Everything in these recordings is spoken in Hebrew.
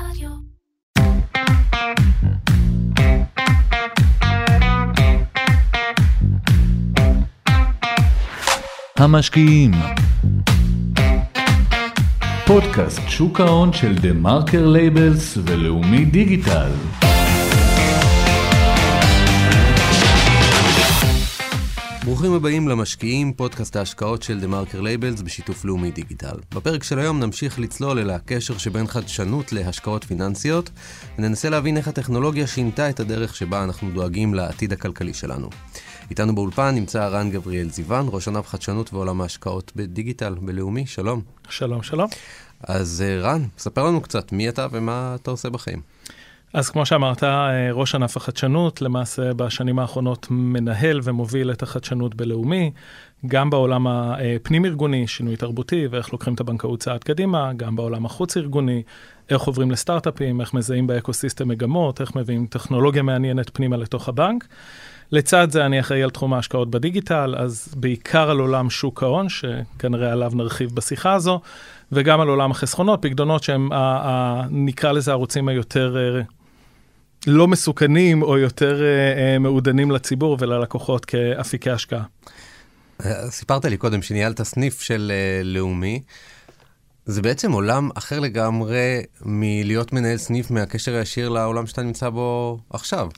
רדיו. המשקיעים פודקאסט שוק ההון של דה מרקר לייבלס ולאומי דיגיטל ברוכים הבאים למשקיעים, פודקאסט ההשקעות של דה מרקר לייבלס בשיתוף לאומי דיגיטל. בפרק של היום נמשיך לצלול אל הקשר שבין חדשנות להשקעות פיננסיות, וננסה להבין איך הטכנולוגיה שינתה את הדרך שבה אנחנו דואגים לעתיד הכלכלי שלנו. איתנו באולפן נמצא רן גבריאל זיוון, ראש ענף חדשנות ועולם ההשקעות בדיגיטל בלאומי, שלום. שלום, שלום. אז אה, רן, ספר לנו קצת מי אתה ומה אתה עושה בחיים. אז כמו שאמרת, אה, ראש ענף החדשנות, למעשה בשנים האחרונות מנהל ומוביל את החדשנות בלאומי, גם בעולם הפנים-ארגוני, שינוי תרבותי ואיך לוקחים את הבנקאות צעד קדימה, גם בעולם החוץ-ארגוני, איך עוברים לסטארט-אפים, איך מזהים באקוסיסטם מגמות, איך מביאים טכנולוגיה מעניינת פנימה לתוך הבנק. לצד זה אני אחראי על תחום ההשקעות בדיגיטל, אז בעיקר על עולם שוק ההון, שכנראה עליו נרחיב בשיחה הזו, וגם על עולם החסכונות, פקדונות שהם, ה, ה, נקרא לזה הערוצים היותר אה, לא מסוכנים או יותר אה, אה, מעודנים לציבור וללקוחות כאפיקי השקעה. אה, סיפרת לי קודם שניהלת סניף של לאומי. זה בעצם עולם אחר לגמרי מלהיות מנהל סניף מהקשר הישיר לעולם שאתה נמצא בו עכשיו.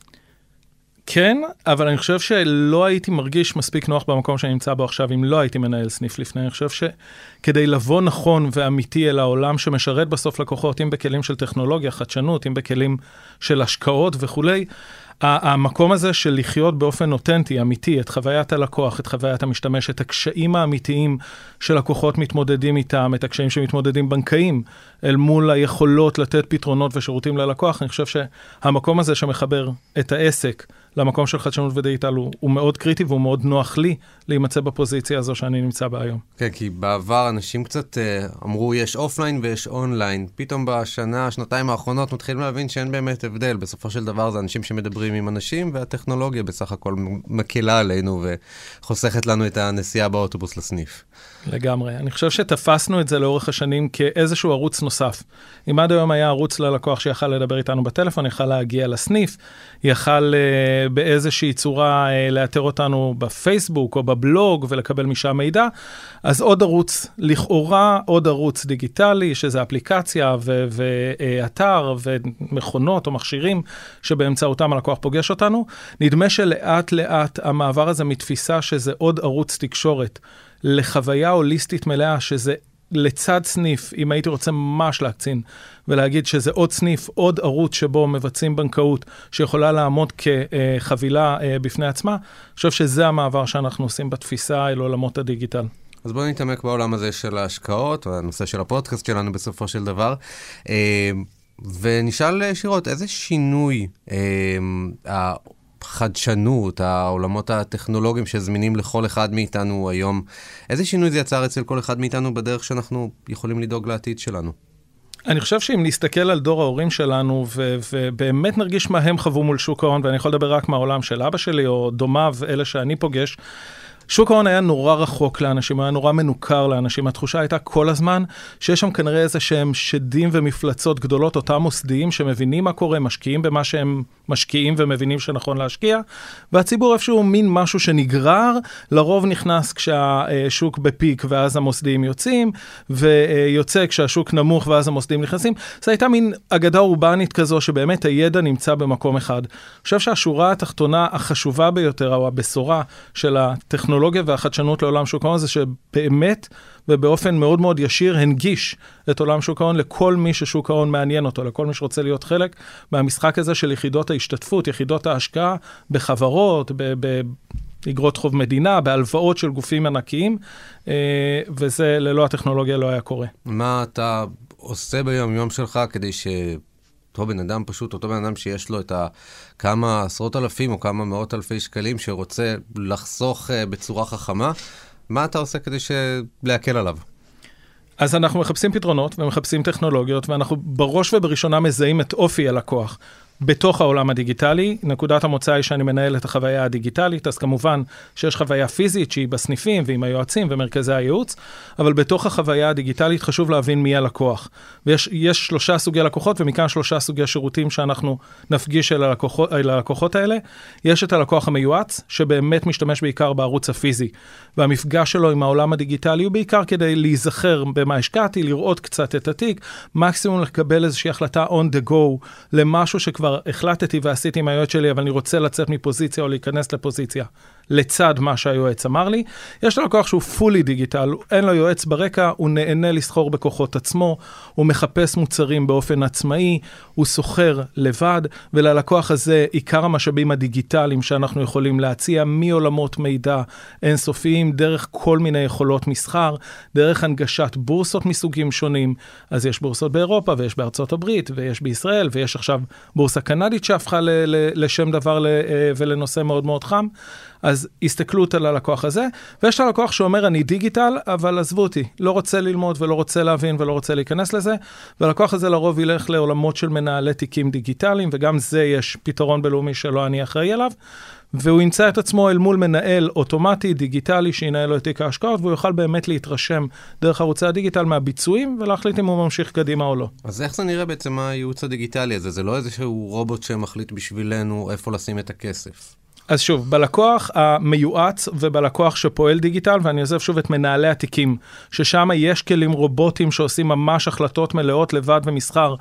כן, אבל אני חושב שלא הייתי מרגיש מספיק נוח במקום שאני נמצא בו עכשיו אם לא הייתי מנהל סניף לפני. אני חושב שכדי לבוא נכון ואמיתי אל העולם שמשרת בסוף לקוחות, אם בכלים של טכנולוגיה, חדשנות, אם בכלים של השקעות וכולי, המקום הזה של לחיות באופן אותנטי, אמיתי, את חוויית הלקוח, את חוויית המשתמש, את הקשיים האמיתיים שלקוחות מתמודדים איתם, את הקשיים שמתמודדים בנקאים, אל מול היכולות לתת פתרונות ושירותים ללקוח, אני חושב שהמקום הזה שמחבר את העסק למקום של חדשנות ודיגיטל הוא, הוא מאוד קריטי והוא מאוד נוח לי להימצא בפוזיציה הזו שאני נמצא בה היום. כן, כי בעבר אנשים קצת אה, אמרו יש אופליין ויש אונליין. פתאום בשנה, שנתיים האחרונות מתחילים להבין שאין באמת הבדל. בסופו של דבר זה אנשים שמדברים עם אנשים, והטכנולוגיה בסך הכל מקלה עלינו וחוסכת לנו את הנסיעה באוטובוס לסניף. לגמרי. אני חושב שתפסנו את זה לאורך השנים כאיזשהו ערוץ נוסף. אם עד היום היה ערוץ ללקוח שיכל לדבר איתנו בטלפון, יכל להגיע לסניף, יכל uh, באיזושהי צורה uh, לאתר אותנו בפייסבוק או בבלוג ולקבל משם מידע, אז עוד ערוץ, לכאורה עוד ערוץ דיגיטלי, שזה אפליקציה ואתר ומכונות או מכשירים שבאמצעותם הלקוח פוגש אותנו. נדמה שלאט לאט המעבר הזה מתפיסה שזה עוד ערוץ תקשורת. לחוויה הוליסטית מלאה, שזה לצד סניף, אם הייתי רוצה ממש להקצין ולהגיד שזה עוד סניף, עוד ערוץ שבו מבצעים בנקאות שיכולה לעמוד כחבילה אה, בפני עצמה, אני חושב שזה המעבר שאנחנו עושים בתפיסה אל עולמות הדיגיטל. אז בואו נתעמק בעולם הזה של ההשקעות, הנושא של הפודקאסט שלנו בסופו של דבר. אה, ונשאל ישירות, איזה שינוי אה, החדשנות, העולמות הטכנולוגיים שזמינים לכל אחד מאיתנו היום, איזה שינוי זה יצר אצל כל אחד מאיתנו בדרך שאנחנו יכולים לדאוג לעתיד שלנו? אני חושב שאם נסתכל על דור ההורים שלנו ו- ובאמת נרגיש מה הם חוו מול שוק ההון, ואני יכול לדבר רק מהעולם של אבא שלי או דומיו, אלה שאני פוגש, שוק ההון היה נורא רחוק לאנשים, היה נורא מנוכר לאנשים. התחושה הייתה כל הזמן שיש שם כנראה איזה שהם שדים ומפלצות גדולות, אותם מוסדיים שמבינים מה קורה, משקיעים במה שהם משקיעים ומבינים שנכון להשקיע, והציבור איפשהו מין משהו שנגרר, לרוב נכנס כשהשוק בפיק ואז המוסדיים יוצאים, ויוצא כשהשוק נמוך ואז המוסדיים נכנסים. זו הייתה מין אגדה אורבנית כזו שבאמת הידע נמצא במקום אחד. אני חושב שהשורה התחתונה החשובה ביותר, או הבשורה של הטכנולוגיה, הטכנולוגיה והחדשנות לעולם שוק ההון זה שבאמת ובאופן מאוד מאוד ישיר הנגיש את עולם שוק ההון לכל מי ששוק ההון מעניין אותו, לכל מי שרוצה להיות חלק מהמשחק הזה של יחידות ההשתתפות, יחידות ההשקעה בחברות, באגרות חוב מדינה, בהלוואות של גופים ענקיים, אה, וזה ללא הטכנולוגיה לא היה קורה. מה אתה עושה ביום-יום שלך כדי ש... אותו בן אדם פשוט, אותו בן אדם שיש לו את הכמה עשרות אלפים או כמה מאות אלפי שקלים שרוצה לחסוך uh, בצורה חכמה, מה אתה עושה כדי להקל עליו? אז אנחנו מחפשים פתרונות ומחפשים טכנולוגיות, ואנחנו בראש ובראשונה מזהים את אופי הלקוח. בתוך העולם הדיגיטלי. נקודת המוצא היא שאני מנהל את החוויה הדיגיטלית, אז כמובן שיש חוויה פיזית שהיא בסניפים ועם היועצים ומרכזי הייעוץ, אבל בתוך החוויה הדיגיטלית חשוב להבין מי הלקוח. ויש שלושה סוגי לקוחות, ומכאן שלושה סוגי שירותים שאנחנו נפגיש אל הלקוחות, אל הלקוחות האלה. יש את הלקוח המיועץ, שבאמת משתמש בעיקר בערוץ הפיזי, והמפגש שלו עם העולם הדיגיטלי הוא בעיקר כדי להיזכר במה השקעתי, לראות קצת את התיק, מקסימום לקבל איזושהי החלטה on the go למשהו שכבר החלטתי ועשיתי עם היועץ שלי, אבל אני רוצה לצאת מפוזיציה או להיכנס לפוזיציה. לצד מה שהיועץ אמר לי. יש לקוח שהוא פולי דיגיטל, אין לו יועץ ברקע, הוא נהנה לסחור בכוחות עצמו, הוא מחפש מוצרים באופן עצמאי, הוא סוחר לבד, וללקוח הזה עיקר המשאבים הדיגיטליים שאנחנו יכולים להציע מעולמות מידע אינסופיים, דרך כל מיני יכולות מסחר, דרך הנגשת בורסות מסוגים שונים. אז יש בורסות באירופה, ויש בארצות הברית, ויש בישראל, ויש עכשיו בורסה קנדית שהפכה לשם דבר אה, ולנושא מאוד מאוד חם. אז הסתכלות על הלקוח הזה, ויש את הלקוח שאומר, אני דיגיטל, אבל עזבו אותי, לא רוצה ללמוד ולא רוצה להבין ולא רוצה להיכנס לזה, והלקוח הזה לרוב ילך לעולמות של מנהלי תיקים דיגיטליים, וגם זה יש פתרון בינלאומי שלא אני אחראי עליו. והוא ימצא את עצמו אל מול מנהל אוטומטי, דיגיטלי, שינהל לו את תיק ההשקעות, והוא יוכל באמת להתרשם דרך ערוצי הדיגיטל מהביצועים, ולהחליט אם הוא ממשיך קדימה או לא. אז איך זה נראה בעצם הייעוץ הדיגיטלי הזה? זה לא איזשהו רובוט שמחליט בשבילנו איפה לשים את הכסף. אז שוב, בלקוח המיועץ ובלקוח שפועל דיגיטל, ואני עוזב שוב את מנהלי התיקים, ששם יש כלים רובוטיים שעושים ממש החלטות מלאות לבד ומסחר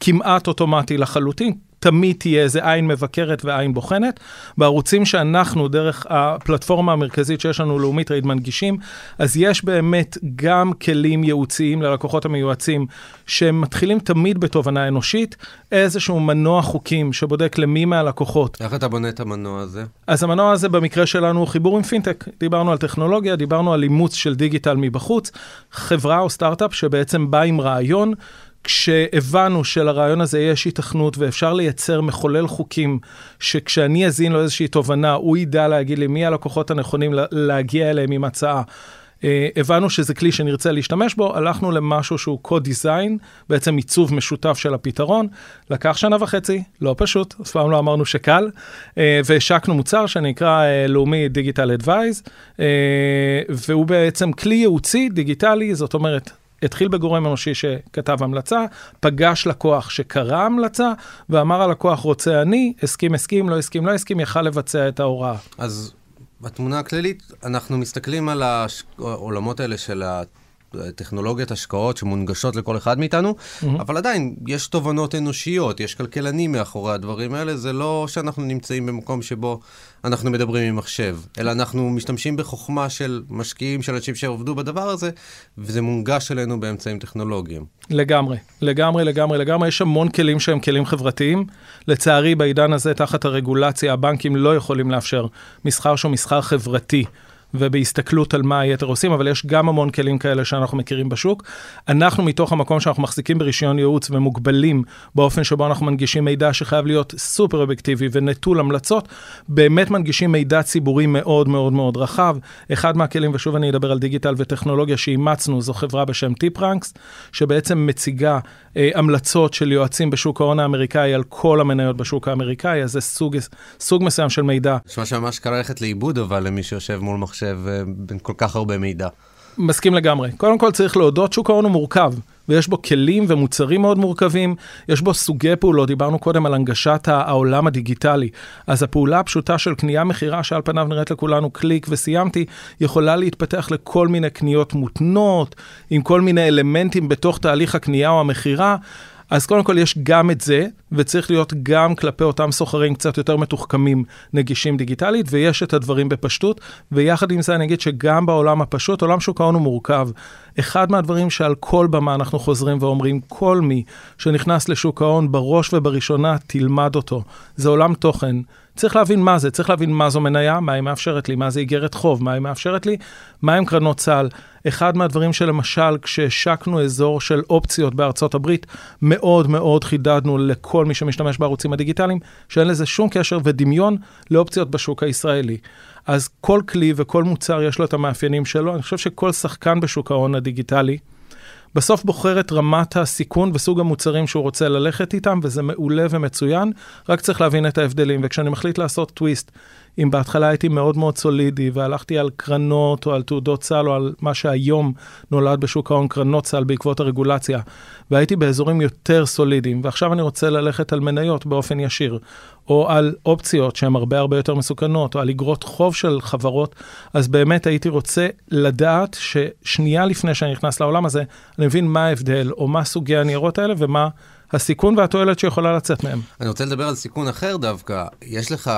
כמעט אוטומטי לחלוטין, תמיד תהיה איזה עין מבקרת ועין בוחנת. בערוצים שאנחנו, דרך הפלטפורמה המרכזית שיש לנו, לאומית רייד מנגישים, אז יש באמת גם כלים ייעוציים ללקוחות המיועצים, שמתחילים תמיד בתובנה אנושית, איזשהו מנוע חוקים שבודק למי מהלקוחות. איך אתה בונה את המנוע הזה? אז המנוע הזה במקרה שלנו הוא חיבור עם פינטק. דיברנו על טכנולוגיה, דיברנו על אימוץ של דיגיטל מבחוץ, חברה או סטארט-אפ שבעצם בא עם רעיון. כשהבנו שלרעיון הזה יש התכנות ואפשר לייצר מחולל חוקים, שכשאני אזין לו איזושהי תובנה, הוא ידע להגיד לי מי הלקוחות הנכונים להגיע אליהם עם הצעה. Uh, הבנו שזה כלי שנרצה להשתמש בו, הלכנו למשהו שהוא co-design, בעצם עיצוב משותף של הפתרון. לקח שנה וחצי, לא פשוט, אף פעם לא אמרנו שקל, uh, והשקנו מוצר שנקרא uh, לאומי דיגיטל אדוויז, uh, והוא בעצם כלי ייעוצי דיגיטלי, זאת אומרת, התחיל בגורם אנושי שכתב המלצה, פגש לקוח שקרא המלצה, ואמר הלקוח רוצה אני, הסכים הסכים, לא הסכים לא הסכים, יכל לבצע את ההוראה. אז בתמונה הכללית, אנחנו מסתכלים על העולמות האלה של ה... טכנולוגיית השקעות שמונגשות לכל אחד מאיתנו, mm-hmm. אבל עדיין יש תובנות אנושיות, יש כלכלנים מאחורי הדברים האלה, זה לא שאנחנו נמצאים במקום שבו אנחנו מדברים עם מחשב, אלא אנחנו משתמשים בחוכמה של משקיעים, של אנשים שעובדו בדבר הזה, וזה מונגש אלינו באמצעים טכנולוגיים. לגמרי, לגמרי, לגמרי, לגמרי. יש המון כלים שהם כלים חברתיים. לצערי, בעידן הזה, תחת הרגולציה, הבנקים לא יכולים לאפשר מסחר שהוא מסחר חברתי. ובהסתכלות על מה היתר עושים, אבל יש גם המון כלים כאלה שאנחנו מכירים בשוק. אנחנו מתוך המקום שאנחנו מחזיקים ברישיון ייעוץ ומוגבלים באופן שבו אנחנו מנגישים מידע שחייב להיות סופר אובייקטיבי ונטול המלצות, באמת מנגישים מידע ציבורי מאוד מאוד מאוד רחב. אחד מהכלים, ושוב אני אדבר על דיגיטל וטכנולוגיה שאימצנו, זו חברה בשם טיפרנקס, שבעצם מציגה אה, המלצות של יועצים בשוק ההון האמריקאי על כל המניות בשוק האמריקאי, אז זה סוג, סוג מסוים של מידע. נשמע שממש קרה ללכת לאיבוד, אבל למי שיושב מול מחשב אה, בין כל כך הרבה מידע. מסכים לגמרי. קודם כל צריך להודות, שוק ההון הוא מורכב, ויש בו כלים ומוצרים מאוד מורכבים, יש בו סוגי פעולות, דיברנו קודם על הנגשת העולם הדיגיטלי. אז הפעולה הפשוטה של קנייה-מכירה, שעל פניו נראית לכולנו קליק וסיימתי, יכולה להתפתח לכל מיני קניות מותנות, עם כל מיני אלמנטים בתוך תהליך הקנייה או המכירה. אז קודם כל יש גם את זה, וצריך להיות גם כלפי אותם סוחרים קצת יותר מתוחכמים נגישים דיגיטלית, ויש את הדברים בפשטות, ויחד עם זה אני אגיד שגם בעולם הפשוט, עולם שוק ההון הוא מורכב. אחד מהדברים שעל כל במה אנחנו חוזרים ואומרים, כל מי שנכנס לשוק ההון בראש ובראשונה תלמד אותו. זה עולם תוכן. צריך להבין מה זה, צריך להבין מה זו מניה, מה היא מאפשרת לי, מה זה איגרת חוב, מה היא מאפשרת לי, מה הם קרנות צה"ל. אחד מהדברים שלמשל, כשהשקנו אזור של אופציות בארצות הברית, מאוד מאוד חידדנו לכל מי שמשתמש בערוצים הדיגיטליים, שאין לזה שום קשר ודמיון לאופציות בשוק הישראלי. אז כל כלי וכל מוצר יש לו את המאפיינים שלו. אני חושב שכל שחקן בשוק ההון הדיגיטלי, בסוף בוחר את רמת הסיכון וסוג המוצרים שהוא רוצה ללכת איתם, וזה מעולה ומצוין, רק צריך להבין את ההבדלים. וכשאני מחליט לעשות טוויסט, אם בהתחלה הייתי מאוד מאוד סולידי והלכתי על קרנות או על תעודות סל או על מה שהיום נולד בשוק ההון, קרנות סל בעקבות הרגולציה, והייתי באזורים יותר סולידיים, ועכשיו אני רוצה ללכת על מניות באופן ישיר, או על אופציות שהן הרבה הרבה יותר מסוכנות, או על אגרות חוב של חברות, אז באמת הייתי רוצה לדעת ששנייה לפני שאני נכנס לעולם הזה, אני מבין מה ההבדל, או מה סוגי הניירות האלה ומה... הסיכון והתועלת שיכולה לצאת מהם. אני רוצה לדבר על סיכון אחר דווקא. יש לך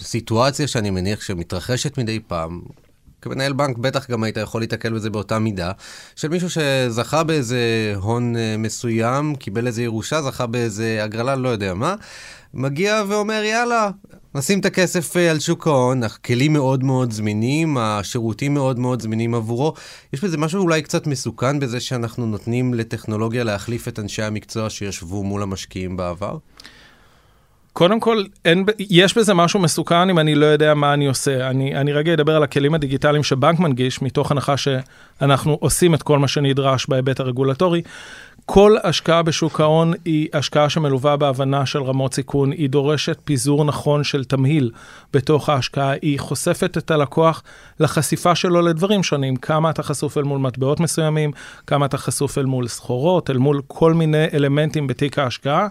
סיטואציה שאני מניח שמתרחשת מדי פעם, כמנהל בנק בטח גם היית יכול להתקל בזה באותה מידה, של מישהו שזכה באיזה הון אה, מסוים, קיבל איזה ירושה, זכה באיזה הגרלה, לא יודע מה, מגיע ואומר, יאללה, נשים את הכסף אה, על שוק ההון, הכלים מאוד מאוד זמינים, השירותים מאוד מאוד זמינים עבורו. יש בזה משהו אולי קצת מסוכן בזה שאנחנו נותנים לטכנולוגיה להחליף את אנשי המקצוע שישבו מול המשקיעים בעבר? קודם כל, אין, יש בזה משהו מסוכן אם אני לא יודע מה אני עושה. אני, אני רגע אדבר על הכלים הדיגיטליים שבנק מנגיש, מתוך הנחה שאנחנו עושים את כל מה שנדרש בהיבט הרגולטורי. כל השקעה בשוק ההון היא השקעה שמלווה בהבנה של רמות סיכון, היא דורשת פיזור נכון של תמהיל בתוך ההשקעה, היא חושפת את הלקוח לחשיפה שלו לדברים שונים, כמה אתה חשוף אל מול מטבעות מסוימים, כמה אתה חשוף אל מול סחורות, אל מול כל מיני אלמנטים בתיק ההשקעה.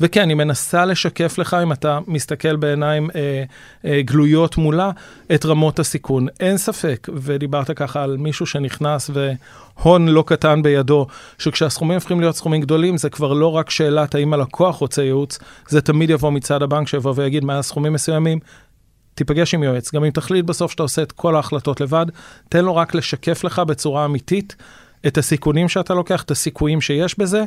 וכן, היא מנסה לשקף לך, אם אתה מסתכל בעיניים אה, אה, גלויות מולה, את רמות הסיכון. אין ספק, ודיברת ככה על מישהו שנכנס והון לא קטן בידו, שכשהסכומים הופכים להיות סכומים גדולים, זה כבר לא רק שאלת האם הלקוח רוצה ייעוץ, זה תמיד יבוא מצד הבנק שיבוא ויגיד מה הסכומים מסוימים. תיפגש עם יועץ. גם אם תחליט בסוף שאתה עושה את כל ההחלטות לבד, תן לו רק לשקף לך בצורה אמיתית את הסיכונים שאתה לוקח, את הסיכויים שיש בזה.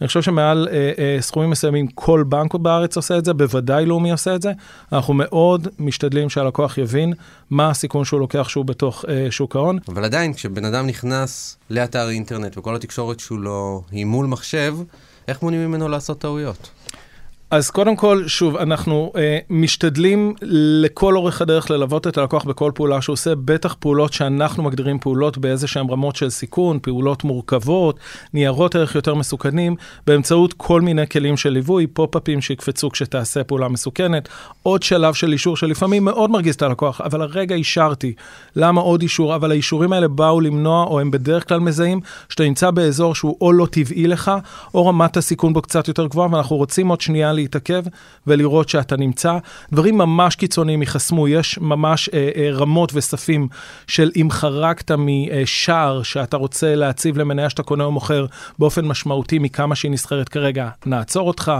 אני חושב שמעל אה, אה, סכומים מסוימים כל בנק בארץ עושה את זה, בוודאי לאומי עושה את זה. אנחנו מאוד משתדלים שהלקוח יבין מה הסיכון שהוא לוקח שהוא בתוך אה, שוק ההון. אבל עדיין, כשבן אדם נכנס לאתר אינטרנט וכל התקשורת שלו היא מול מחשב, איך מונעים ממנו לעשות טעויות? אז קודם כל, שוב, אנחנו אה, משתדלים לכל אורך הדרך ללוות את הלקוח בכל פעולה שהוא עושה, בטח פעולות שאנחנו מגדירים פעולות באיזה שהן רמות של סיכון, פעולות מורכבות, ניירות ערך יותר מסוכנים, באמצעות כל מיני כלים של ליווי, פופ-אפים שיקפצו כשתעשה פעולה מסוכנת, עוד שלב של אישור שלפעמים מאוד מרגיז את הלקוח, אבל הרגע אישרתי. למה עוד אישור? אבל האישורים האלה באו למנוע, או הם בדרך כלל מזהים, שאתה נמצא באזור שהוא או לא טבעי לך, או רמת הסיכון בו קצת יותר גבוהה, ואנחנו רוצים עוד שנייה להתעכב ולראות שאתה נמצא. דברים ממש קיצוניים ייחסמו, יש ממש אה, אה, רמות וספים של אם חרגת משער שאתה רוצה להציב למניה שאתה קונה או מוכר באופן משמעותי מכמה שהיא נסחרת כרגע, נעצור אותך.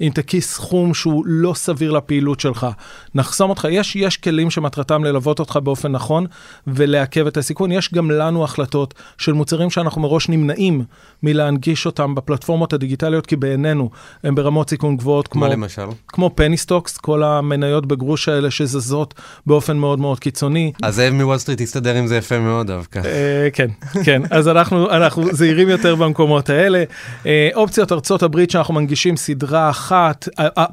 אם תקיס סכום שהוא לא סביר לפעילות שלך, נחסום אותך. יש, יש כלים שמטרתם ללוות אותך באופן נכון ולעכב את הסיכון. יש גם לנו החלטות של מוצרים שאנחנו מראש נמנעים מלהנגיש אותם בפלטפורמות הדיגיטליות, כי בעינינו הם ברמות סיכון גבוהות, כמו, מה למשל? כמו penny stocks, כל המניות בגרוש האלה שזזות באופן מאוד מאוד קיצוני. אז זאב מוול סטריט הסתדר עם זה יפה מאוד דווקא. אה, כן, כן, אז אנחנו, אנחנו זהירים יותר במקומות האלה. אה, אופציות ארצות הברית שאנחנו מנגישים סדרה אחת,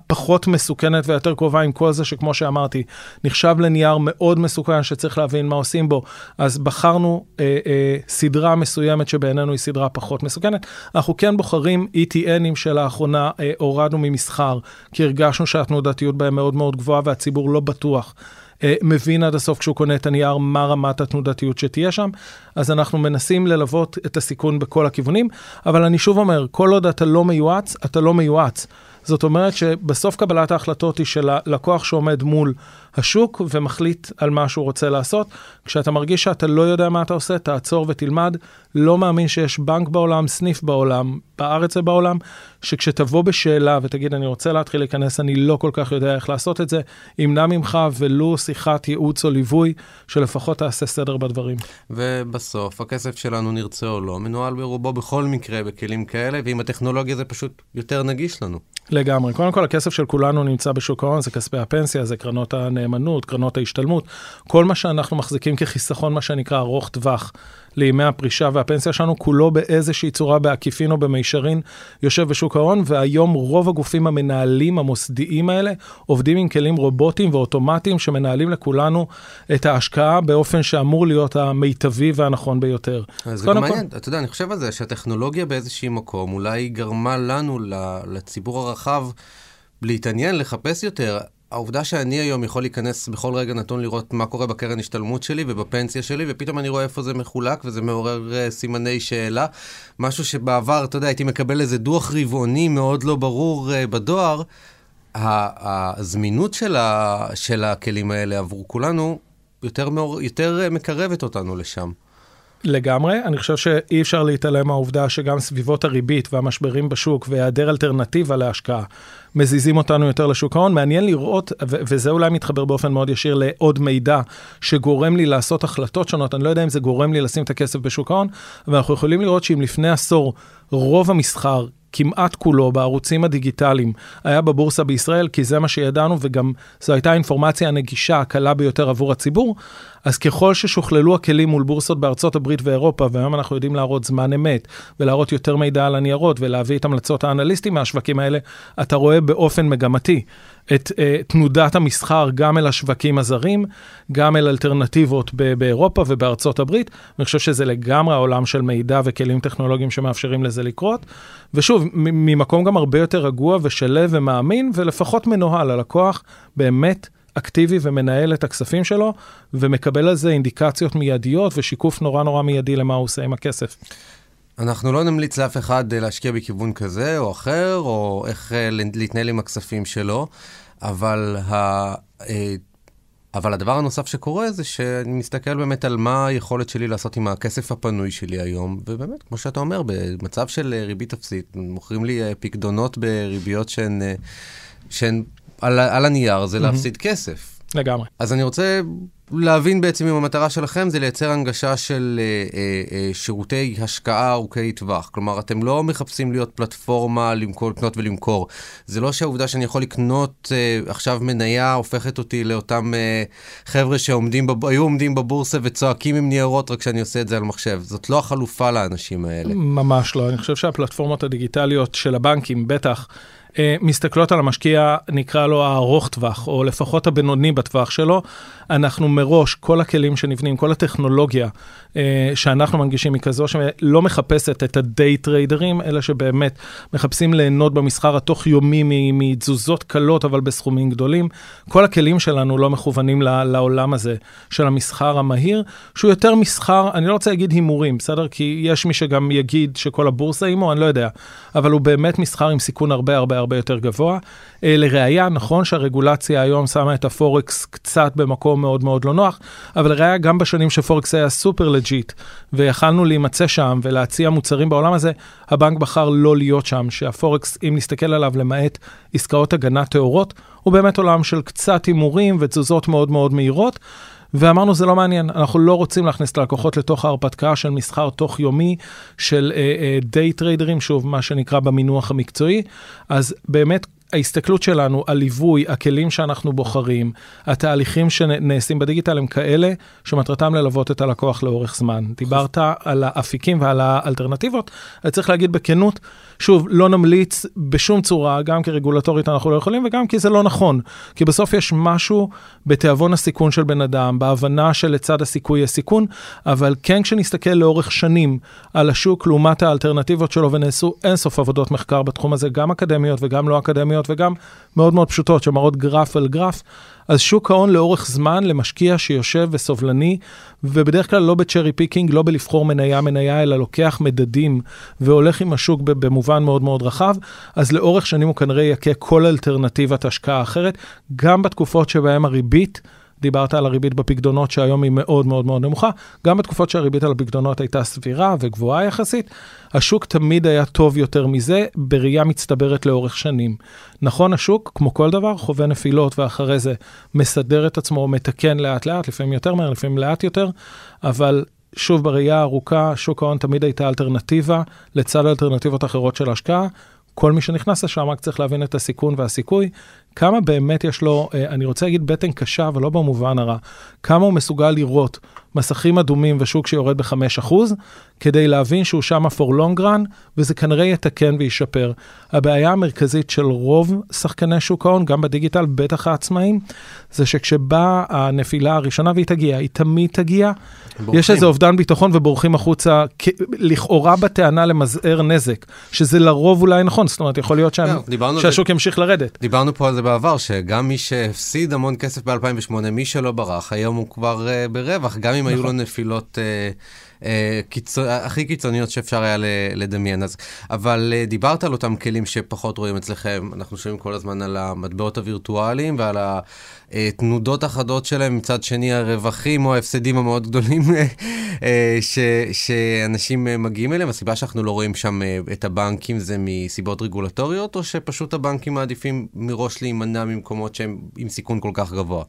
פחות מסוכנת ויותר קרובה עם כל זה שכמו שאמרתי, נחשב לנייר מאוד מסוכן שצריך להבין מה עושים בו, אז בחרנו אה, אה, סדרה מסוימת שבעינינו היא סדרה פחות מסוכנת. אנחנו כן בוחרים ETNים שלאחרונה אה, הורדנו ממסחר, כי הרגשנו שהתנודתיות בהם מאוד מאוד גבוהה והציבור לא בטוח. אה, מבין עד הסוף כשהוא קונה את הנייר מה רמת התנודתיות שתהיה שם, אז אנחנו מנסים ללוות את הסיכון בכל הכיוונים, אבל אני שוב אומר, כל עוד אתה לא מיועץ, אתה לא מיועץ. זאת אומרת שבסוף קבלת ההחלטות היא של הלקוח שעומד מול השוק ומחליט על מה שהוא רוצה לעשות. כשאתה מרגיש שאתה לא יודע מה אתה עושה, תעצור ותלמד. לא מאמין שיש בנק בעולם, סניף בעולם, בארץ ובעולם, שכשתבוא בשאלה ותגיד, אני רוצה להתחיל להיכנס, אני לא כל כך יודע איך לעשות את זה, ימנע ממך ולו שיחת ייעוץ או ליווי, שלפחות תעשה סדר בדברים. ובסוף, הכסף שלנו, נרצה או לא, מנוהל ברובו בכל מקרה בכלים כאלה, ועם הטכנולוגיה זה פשוט יותר נגיש לנו. לגמרי. קודם כל, הכסף של כולנו נמצא בשוק ההון, זה כספי הפנסיה, זה קרנות הנאמנות, קרנות ההשתלמות, כל מה שאנחנו מחזיקים כחיסכון, מה שנקרא ארוך טווח. לימי הפרישה והפנסיה שלנו, כולו באיזושהי צורה, בעקיפין או במישרין, יושב בשוק ההון, והיום רוב הגופים המנהלים המוסדיים האלה עובדים עם כלים רובוטיים ואוטומטיים שמנהלים לכולנו את ההשקעה באופן שאמור להיות המיטבי והנכון ביותר. זה גם מעניין, אתה יודע, אני חושב על זה שהטכנולוגיה באיזשהי מקום אולי גרמה לנו, לציבור הרחב, להתעניין, לחפש יותר. העובדה שאני היום יכול להיכנס בכל רגע נתון לראות מה קורה בקרן השתלמות שלי ובפנסיה שלי, ופתאום אני רואה איפה זה מחולק, וזה מעורר uh, סימני שאלה. משהו שבעבר, אתה יודע, הייתי מקבל איזה דוח רבעוני מאוד לא ברור uh, בדואר. הזמינות של, ה, של הכלים האלה עבור כולנו יותר, מאור, יותר uh, מקרבת אותנו לשם. לגמרי, אני חושב שאי אפשר להתעלם מהעובדה שגם סביבות הריבית והמשברים בשוק והיעדר אלטרנטיבה להשקעה מזיזים אותנו יותר לשוק ההון. מעניין לראות, ו- וזה אולי מתחבר באופן מאוד ישיר לעוד מידע שגורם לי לעשות החלטות שונות, אני לא יודע אם זה גורם לי לשים את הכסף בשוק ההון, אבל אנחנו יכולים לראות שאם לפני עשור רוב המסחר כמעט כולו בערוצים הדיגיטליים היה בבורסה בישראל, כי זה מה שידענו, וגם זו הייתה האינפורמציה הנגישה הקלה ביותר עבור הציבור. אז ככל ששוכללו הכלים מול בורסות בארצות הברית ואירופה, והיום אנחנו יודעים להראות זמן אמת, ולהראות יותר מידע על הניירות, ולהביא את המלצות האנליסטים מהשווקים האלה, אתה רואה באופן מגמתי את uh, תנודת המסחר גם אל השווקים הזרים, גם אל אלטרנטיבות ב- באירופה ובארצות הברית. אני חושב שזה לגמרי העולם של מידע וכלים טכנולוגיים שמאפשרים לזה לקרות. ושוב, ממקום גם הרבה יותר רגוע ושלב ומאמין, ולפחות מנוהל, הלקוח באמת אקטיבי ומנהל את הכספים שלו, ומקבל על זה אינדיקציות מיידיות ושיקוף נורא נורא מיידי למה הוא עושה עם הכסף. אנחנו לא נמליץ לאף אחד אה, להשקיע בכיוון כזה או אחר, או איך אה, להתנהל עם הכספים שלו, אבל, ה... אה, אבל הדבר הנוסף שקורה זה שאני מסתכל באמת על מה היכולת שלי לעשות עם הכסף הפנוי שלי היום, ובאמת, כמו שאתה אומר, במצב של ריבית אפסית, מוכרים לי פקדונות בריביות שהן, שהן על, על הנייר, זה mm-hmm. להפסיד כסף. לגמרי. אז אני רוצה להבין בעצם אם המטרה שלכם זה לייצר הנגשה של אה, אה, אה, שירותי השקעה ארוכי טווח. כלומר, אתם לא מחפשים להיות פלטפורמה למכור, לקנות ולמכור. זה לא שהעובדה שאני יכול לקנות אה, עכשיו מניה הופכת אותי לאותם אה, חבר'ה שהיו עומדים בבורסה וצועקים עם ניירות רק כשאני עושה את זה על מחשב. זאת לא החלופה לאנשים האלה. ממש לא. אני חושב שהפלטפורמות הדיגיטליות של הבנקים, בטח, מסתכלות על המשקיע, נקרא לו הארוך טווח, או לפחות הבינוני בטווח שלו. אנחנו מראש, כל הכלים שנבנים, כל הטכנולוגיה אה, שאנחנו מנגישים היא כזו שלא מחפשת את הדיי טריידרים, אלא שבאמת מחפשים ליהנות במסחר התוך-יומי מתזוזות קלות, אבל בסכומים גדולים. כל הכלים שלנו לא מכוונים לעולם הזה של המסחר המהיר, שהוא יותר מסחר, אני לא רוצה להגיד הימורים, בסדר? כי יש מי שגם יגיד שכל הבורסה הימור, אני לא יודע, אבל הוא באמת מסחר עם סיכון הרבה הרבה הרבה יותר גבוה. אה, לראיה, נכון שהרגולציה היום שמה את הפורקס קצת במקום מאוד מאוד לא נוח, אבל לראיה, גם בשנים שפורקס היה super legit, ויכלנו להימצא שם ולהציע מוצרים בעולם הזה, הבנק בחר לא להיות שם, שהפורקס, אם נסתכל עליו למעט עסקאות הגנה טהורות, הוא באמת עולם של קצת הימורים ותזוזות מאוד מאוד מהירות. ואמרנו זה לא מעניין, אנחנו לא רוצים להכניס את הלקוחות לתוך ההרפתקה של מסחר תוך יומי, של דיי uh, טריידרים, uh, שוב, מה שנקרא במינוח המקצועי, אז באמת ההסתכלות שלנו, הליווי, הכלים שאנחנו בוחרים, התהליכים שנעשים בדיגיטל הם כאלה שמטרתם ללוות את הלקוח לאורך זמן. דיברת על האפיקים ועל האלטרנטיבות, אני צריך להגיד בכנות, שוב, לא נמליץ בשום צורה, גם כרגולטורית אנחנו לא יכולים וגם כי זה לא נכון. כי בסוף יש משהו בתיאבון הסיכון של בן אדם, בהבנה שלצד הסיכוי יש סיכון, אבל כן כשנסתכל לאורך שנים על השוק לעומת האלטרנטיבות שלו, ונעשו אינסוף עבודות מחקר בתחום הזה, גם אקדמיות וגם לא אקדמיות וגם מאוד מאוד פשוטות, שמראות גרף על גרף, אז שוק ההון לאורך זמן למשקיע שיושב וסובלני, ובדרך כלל לא ב cherry picking, לא בלבחור מניה מניה, אלא לוקח מדדים והולך עם השוק במובן מאוד מאוד רחב, אז לאורך שנים הוא כנראה יכה כל אלטרנטיבת השקעה אחרת, גם בתקופות שבהן הריבית דיברת על הריבית בפקדונות שהיום היא מאוד מאוד מאוד נמוכה. גם בתקופות שהריבית על הפקדונות הייתה סבירה וגבוהה יחסית, השוק תמיד היה טוב יותר מזה בראייה מצטברת לאורך שנים. נכון, השוק, כמו כל דבר, חווה נפילות ואחרי זה מסדר את עצמו, מתקן לאט לאט, לפעמים יותר מהר, לפעמים לאט יותר, אבל שוב, בראייה הארוכה, שוק ההון תמיד הייתה אלטרנטיבה לצד אלטרנטיבות אחרות של השקעה. כל מי שנכנס לשם רק צריך להבין את הסיכון והסיכוי, כמה באמת יש לו, אה, אני רוצה להגיד בטן קשה, אבל לא במובן הרע, כמה הוא מסוגל לראות מסכים אדומים ושוק שיורד ב-5%, כדי להבין שהוא שמה for long run, וזה כנראה יתקן וישפר. הבעיה המרכזית של רוב שחקני שוק ההון, גם בדיגיטל, בטח העצמאים, זה שכשבאה הנפילה הראשונה, והיא תגיע, היא תמיד תגיע, בורחים. יש איזה אובדן ביטחון ובורחים החוצה, לכאורה בטענה למזער נזק, שזה לרוב אולי נכון, זאת אומרת, יכול להיות שאני, yeah, שהשוק זה... ימשיך לרדת. דיברנו פה על זה בעבר, שגם מי שהפסיד המון כסף ב-2008, מי שלא ברח, היום הוא כבר uh, ברווח, גם אם נכון. היו לו נפילות... Uh, קיצ... הכי קיצוניות שאפשר היה לדמיין. אז, אבל אה, דיברת על אותם כלים שפחות רואים אצלכם, אנחנו שומעים כל הזמן על המטבעות הווירטואליים ועל התנודות החדות שלהם, מצד שני הרווחים או ההפסדים המאוד גדולים אה, ש... שאנשים מגיעים אליהם. הסיבה שאנחנו לא רואים שם את הבנקים זה מסיבות רגולטוריות, או שפשוט הבנקים מעדיפים מראש להימנע ממקומות שהם עם סיכון כל כך גבוה?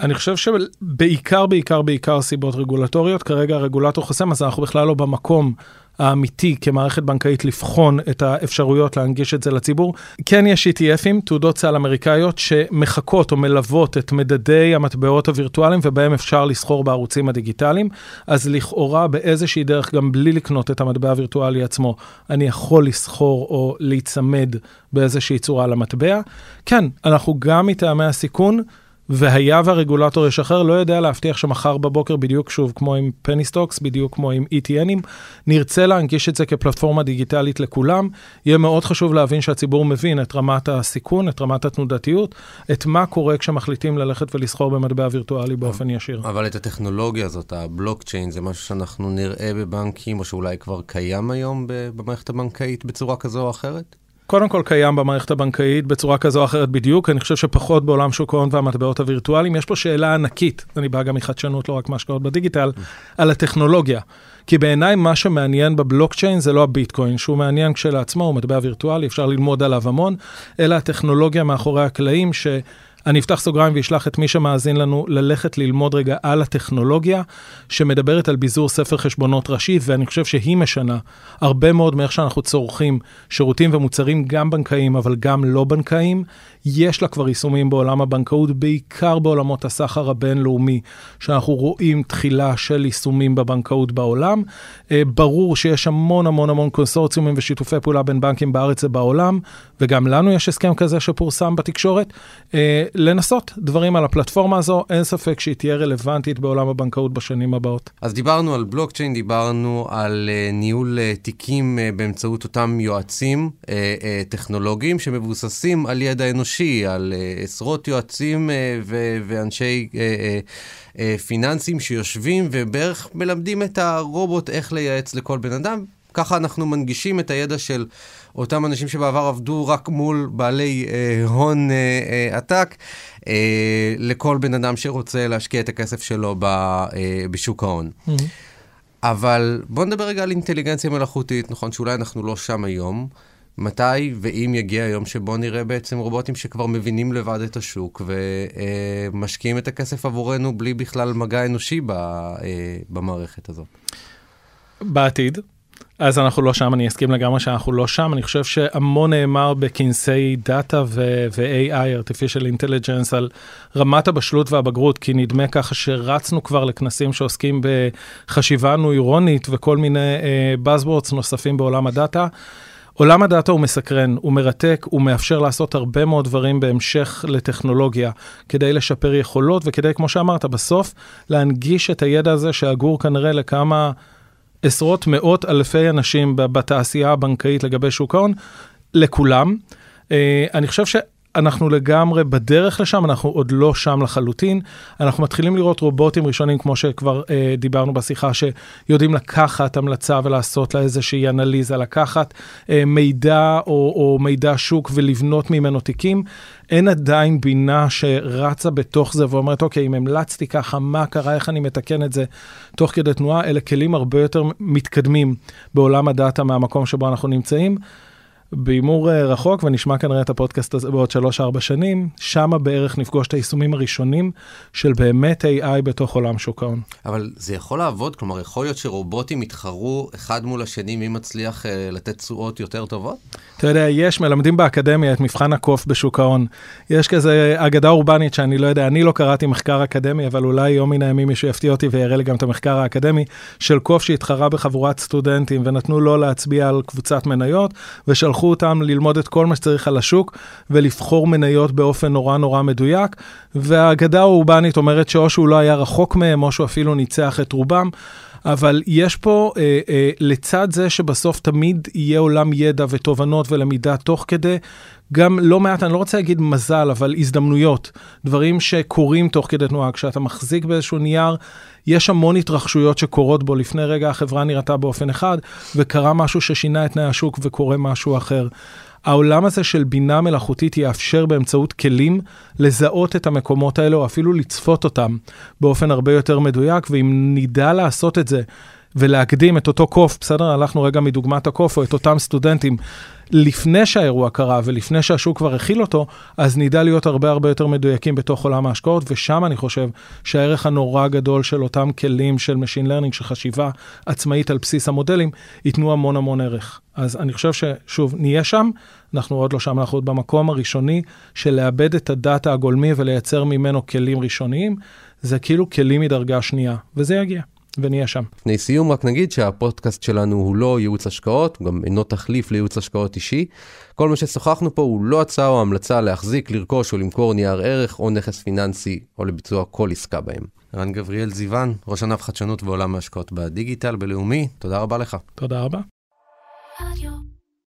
אני חושב שבעיקר, בעיקר, בעיקר סיבות רגולטוריות. כרגע הרגולטור חוסם, אז אנחנו בכלל לא במקום האמיתי כמערכת בנקאית לבחון את האפשרויות להנגיש את זה לציבור. כן יש ETFים, תעודות סל אמריקאיות, שמחקות או מלוות את מדדי המטבעות הווירטואליים ובהם אפשר לסחור בערוצים הדיגיטליים. אז לכאורה באיזושהי דרך, גם בלי לקנות את המטבע הווירטואלי עצמו, אני יכול לסחור או להיצמד באיזושהי צורה למטבע. כן, אנחנו גם מטעמי הסיכון, והיה והרגולטור ישחרר, לא יודע להבטיח שמחר בבוקר, בדיוק שוב כמו עם penny stocks, בדיוק כמו עם ETNים, נרצה להנגיש את זה כפלטפורמה דיגיטלית לכולם. יהיה מאוד חשוב להבין שהציבור מבין את רמת הסיכון, את רמת התנודתיות, את מה קורה כשמחליטים ללכת ולסחור במטבע וירטואלי באופן ישיר. אבל את הטכנולוגיה הזאת, הבלוקצ'יין, זה משהו שאנחנו נראה בבנקים, או שאולי כבר קיים היום במערכת הבנקאית בצורה כזו או אחרת? קודם כל קיים במערכת הבנקאית בצורה כזו או אחרת בדיוק, אני חושב שפחות בעולם שוק ההון והמטבעות הווירטואליים. יש פה שאלה ענקית, אני בא גם מחדשנות, לא רק מהשקעות בדיגיטל, על הטכנולוגיה. כי בעיניי מה שמעניין בבלוקצ'יין זה לא הביטקוין, שהוא מעניין כשלעצמו, הוא מטבע וירטואלי, אפשר ללמוד עליו המון, אלא הטכנולוגיה מאחורי הקלעים, ש... אני אפתח סוגריים ואשלח את מי שמאזין לנו ללכת ללמוד רגע על הטכנולוגיה שמדברת על ביזור ספר חשבונות ראשי, ואני חושב שהיא משנה הרבה מאוד מאיך שאנחנו צורכים שירותים ומוצרים, גם בנקאיים, אבל גם לא בנקאיים. יש לה כבר יישומים בעולם הבנקאות, בעיקר בעולמות הסחר הבינלאומי, שאנחנו רואים תחילה של יישומים בבנקאות בעולם. אה, ברור שיש המון המון המון קונסורציומים ושיתופי פעולה בין בנקים בארץ ובעולם, וגם לנו יש הסכם כזה שפורסם בתקשורת. לנסות דברים על הפלטפורמה הזו, אין ספק שהיא תהיה רלוונטית בעולם הבנקאות בשנים הבאות. אז דיברנו על בלוקצ'יין, דיברנו על uh, ניהול uh, תיקים uh, באמצעות אותם יועצים uh, uh, טכנולוגיים שמבוססים על ידע אנושי, על uh, עשרות יועצים uh, ו- ואנשי... Uh, uh, פיננסים שיושבים ובערך מלמדים את הרובוט איך לייעץ לכל בן אדם. ככה אנחנו מנגישים את הידע של אותם אנשים שבעבר עבדו רק מול בעלי אה, הון אה, אה, עתק, אה, לכל בן אדם שרוצה להשקיע את הכסף שלו ב, אה, בשוק ההון. Mm-hmm. אבל בואו נדבר רגע על אינטליגנציה מלאכותית, נכון שאולי אנחנו לא שם היום. מתי ואם יגיע היום שבו נראה בעצם רובוטים שכבר מבינים לבד את השוק ומשקיעים את הכסף עבורנו בלי בכלל מגע אנושי אה, במערכת הזאת? בעתיד, אז אנחנו לא שם, אני אסכים לגמרי שאנחנו לא שם. אני חושב שהמון נאמר בכנסי דאטה ו-AI, artificial intelligence, על רמת הבשלות והבגרות, כי נדמה ככה שרצנו כבר לכנסים שעוסקים בחשיבה נוירונית וכל מיני uh, buzzwords נוספים בעולם הדאטה. עולם הדאטה הוא מסקרן, הוא מרתק, הוא מאפשר לעשות הרבה מאוד דברים בהמשך לטכנולוגיה, כדי לשפר יכולות וכדי, כמו שאמרת, בסוף להנגיש את הידע הזה שאגור כנראה לכמה... עשרות מאות אלפי אנשים בתעשייה הבנקאית לגבי שוק ההון, לכולם. אה, אני חושב ש... אנחנו לגמרי בדרך לשם, אנחנו עוד לא שם לחלוטין. אנחנו מתחילים לראות רובוטים ראשונים, כמו שכבר אה, דיברנו בשיחה, שיודעים לקחת המלצה ולעשות לה איזושהי אנליזה, לקחת אה, מידע או, או מידע שוק ולבנות ממנו תיקים. אין עדיין בינה שרצה בתוך זה ואומרת, אוקיי, אם המלצתי ככה, מה קרה, איך אני מתקן את זה תוך כדי תנועה, אלה כלים הרבה יותר מתקדמים בעולם הדאטה מהמקום שבו אנחנו נמצאים. בהימור אה, רחוק, ונשמע כנראה את הפודקאסט הזה בעוד 3-4 שנים, שמה בערך נפגוש את היישומים הראשונים של באמת AI בתוך עולם שוק ההון. אבל זה יכול לעבוד? כלומר, יכול להיות שרובוטים יתחרו אחד מול השני, מי מצליח אה, לתת תשואות יותר טובות? אתה יודע, יש, מלמדים באקדמיה את מבחן הקוף בשוק ההון. יש כזה אגדה אורבנית שאני לא יודע, אני לא קראתי מחקר אקדמי, אבל אולי יום מן הימים מישהו יפתיע אותי ויראה לי גם את המחקר האקדמי, של קוף שהתחרה בחבורת סטודנטים, ונתנו לו להצביע על קבוצת מניות, ושלחו אותם ללמוד את כל מה שצריך על השוק, ולבחור מניות באופן נורא נורא מדויק. והאגדה האורבנית אומרת שאו שהוא לא היה רחוק מהם, או שהוא אפילו ניצח את רובם. אבל יש פה, אה, אה, לצד זה שבסוף תמיד יהיה עולם ידע ותובנות ולמידה תוך כדי, גם לא מעט, אני לא רוצה להגיד מזל, אבל הזדמנויות, דברים שקורים תוך כדי תנועה. כשאתה מחזיק באיזשהו נייר, יש המון התרחשויות שקורות בו. לפני רגע החברה נראתה באופן אחד, וקרה משהו ששינה את תנאי השוק וקורה משהו אחר. העולם הזה של בינה מלאכותית יאפשר באמצעות כלים לזהות את המקומות האלה, או אפילו לצפות אותם באופן הרבה יותר מדויק, ואם נדע לעשות את זה ולהקדים את אותו קוף, בסדר? הלכנו רגע מדוגמת הקוף, או את אותם סטודנטים, לפני שהאירוע קרה ולפני שהשוק כבר הכיל אותו, אז נדע להיות הרבה הרבה יותר מדויקים בתוך עולם ההשקעות, ושם אני חושב שהערך הנורא הגדול של אותם כלים של Machine Learning, של חשיבה עצמאית על בסיס המודלים, ייתנו המון המון ערך. אז אני חושב ששוב, נהיה שם, אנחנו עוד לא שם, אנחנו עוד במקום הראשוני של לאבד את הדאטה הגולמי ולייצר ממנו כלים ראשוניים, זה כאילו כלים מדרגה שנייה, וזה יגיע. ונהיה שם. לפני סיום רק נגיד שהפודקאסט שלנו הוא לא ייעוץ השקעות, הוא גם אינו תחליף לייעוץ השקעות אישי. כל מה ששוחחנו פה הוא לא הצעה או המלצה להחזיק, לרכוש או למכור נייר ערך או נכס פיננסי או לביצוע כל עסקה בהם. רן גבריאל זיוון, ראש ענף חדשנות ועולם ההשקעות בדיגיטל בלאומי, תודה רבה לך. תודה רבה.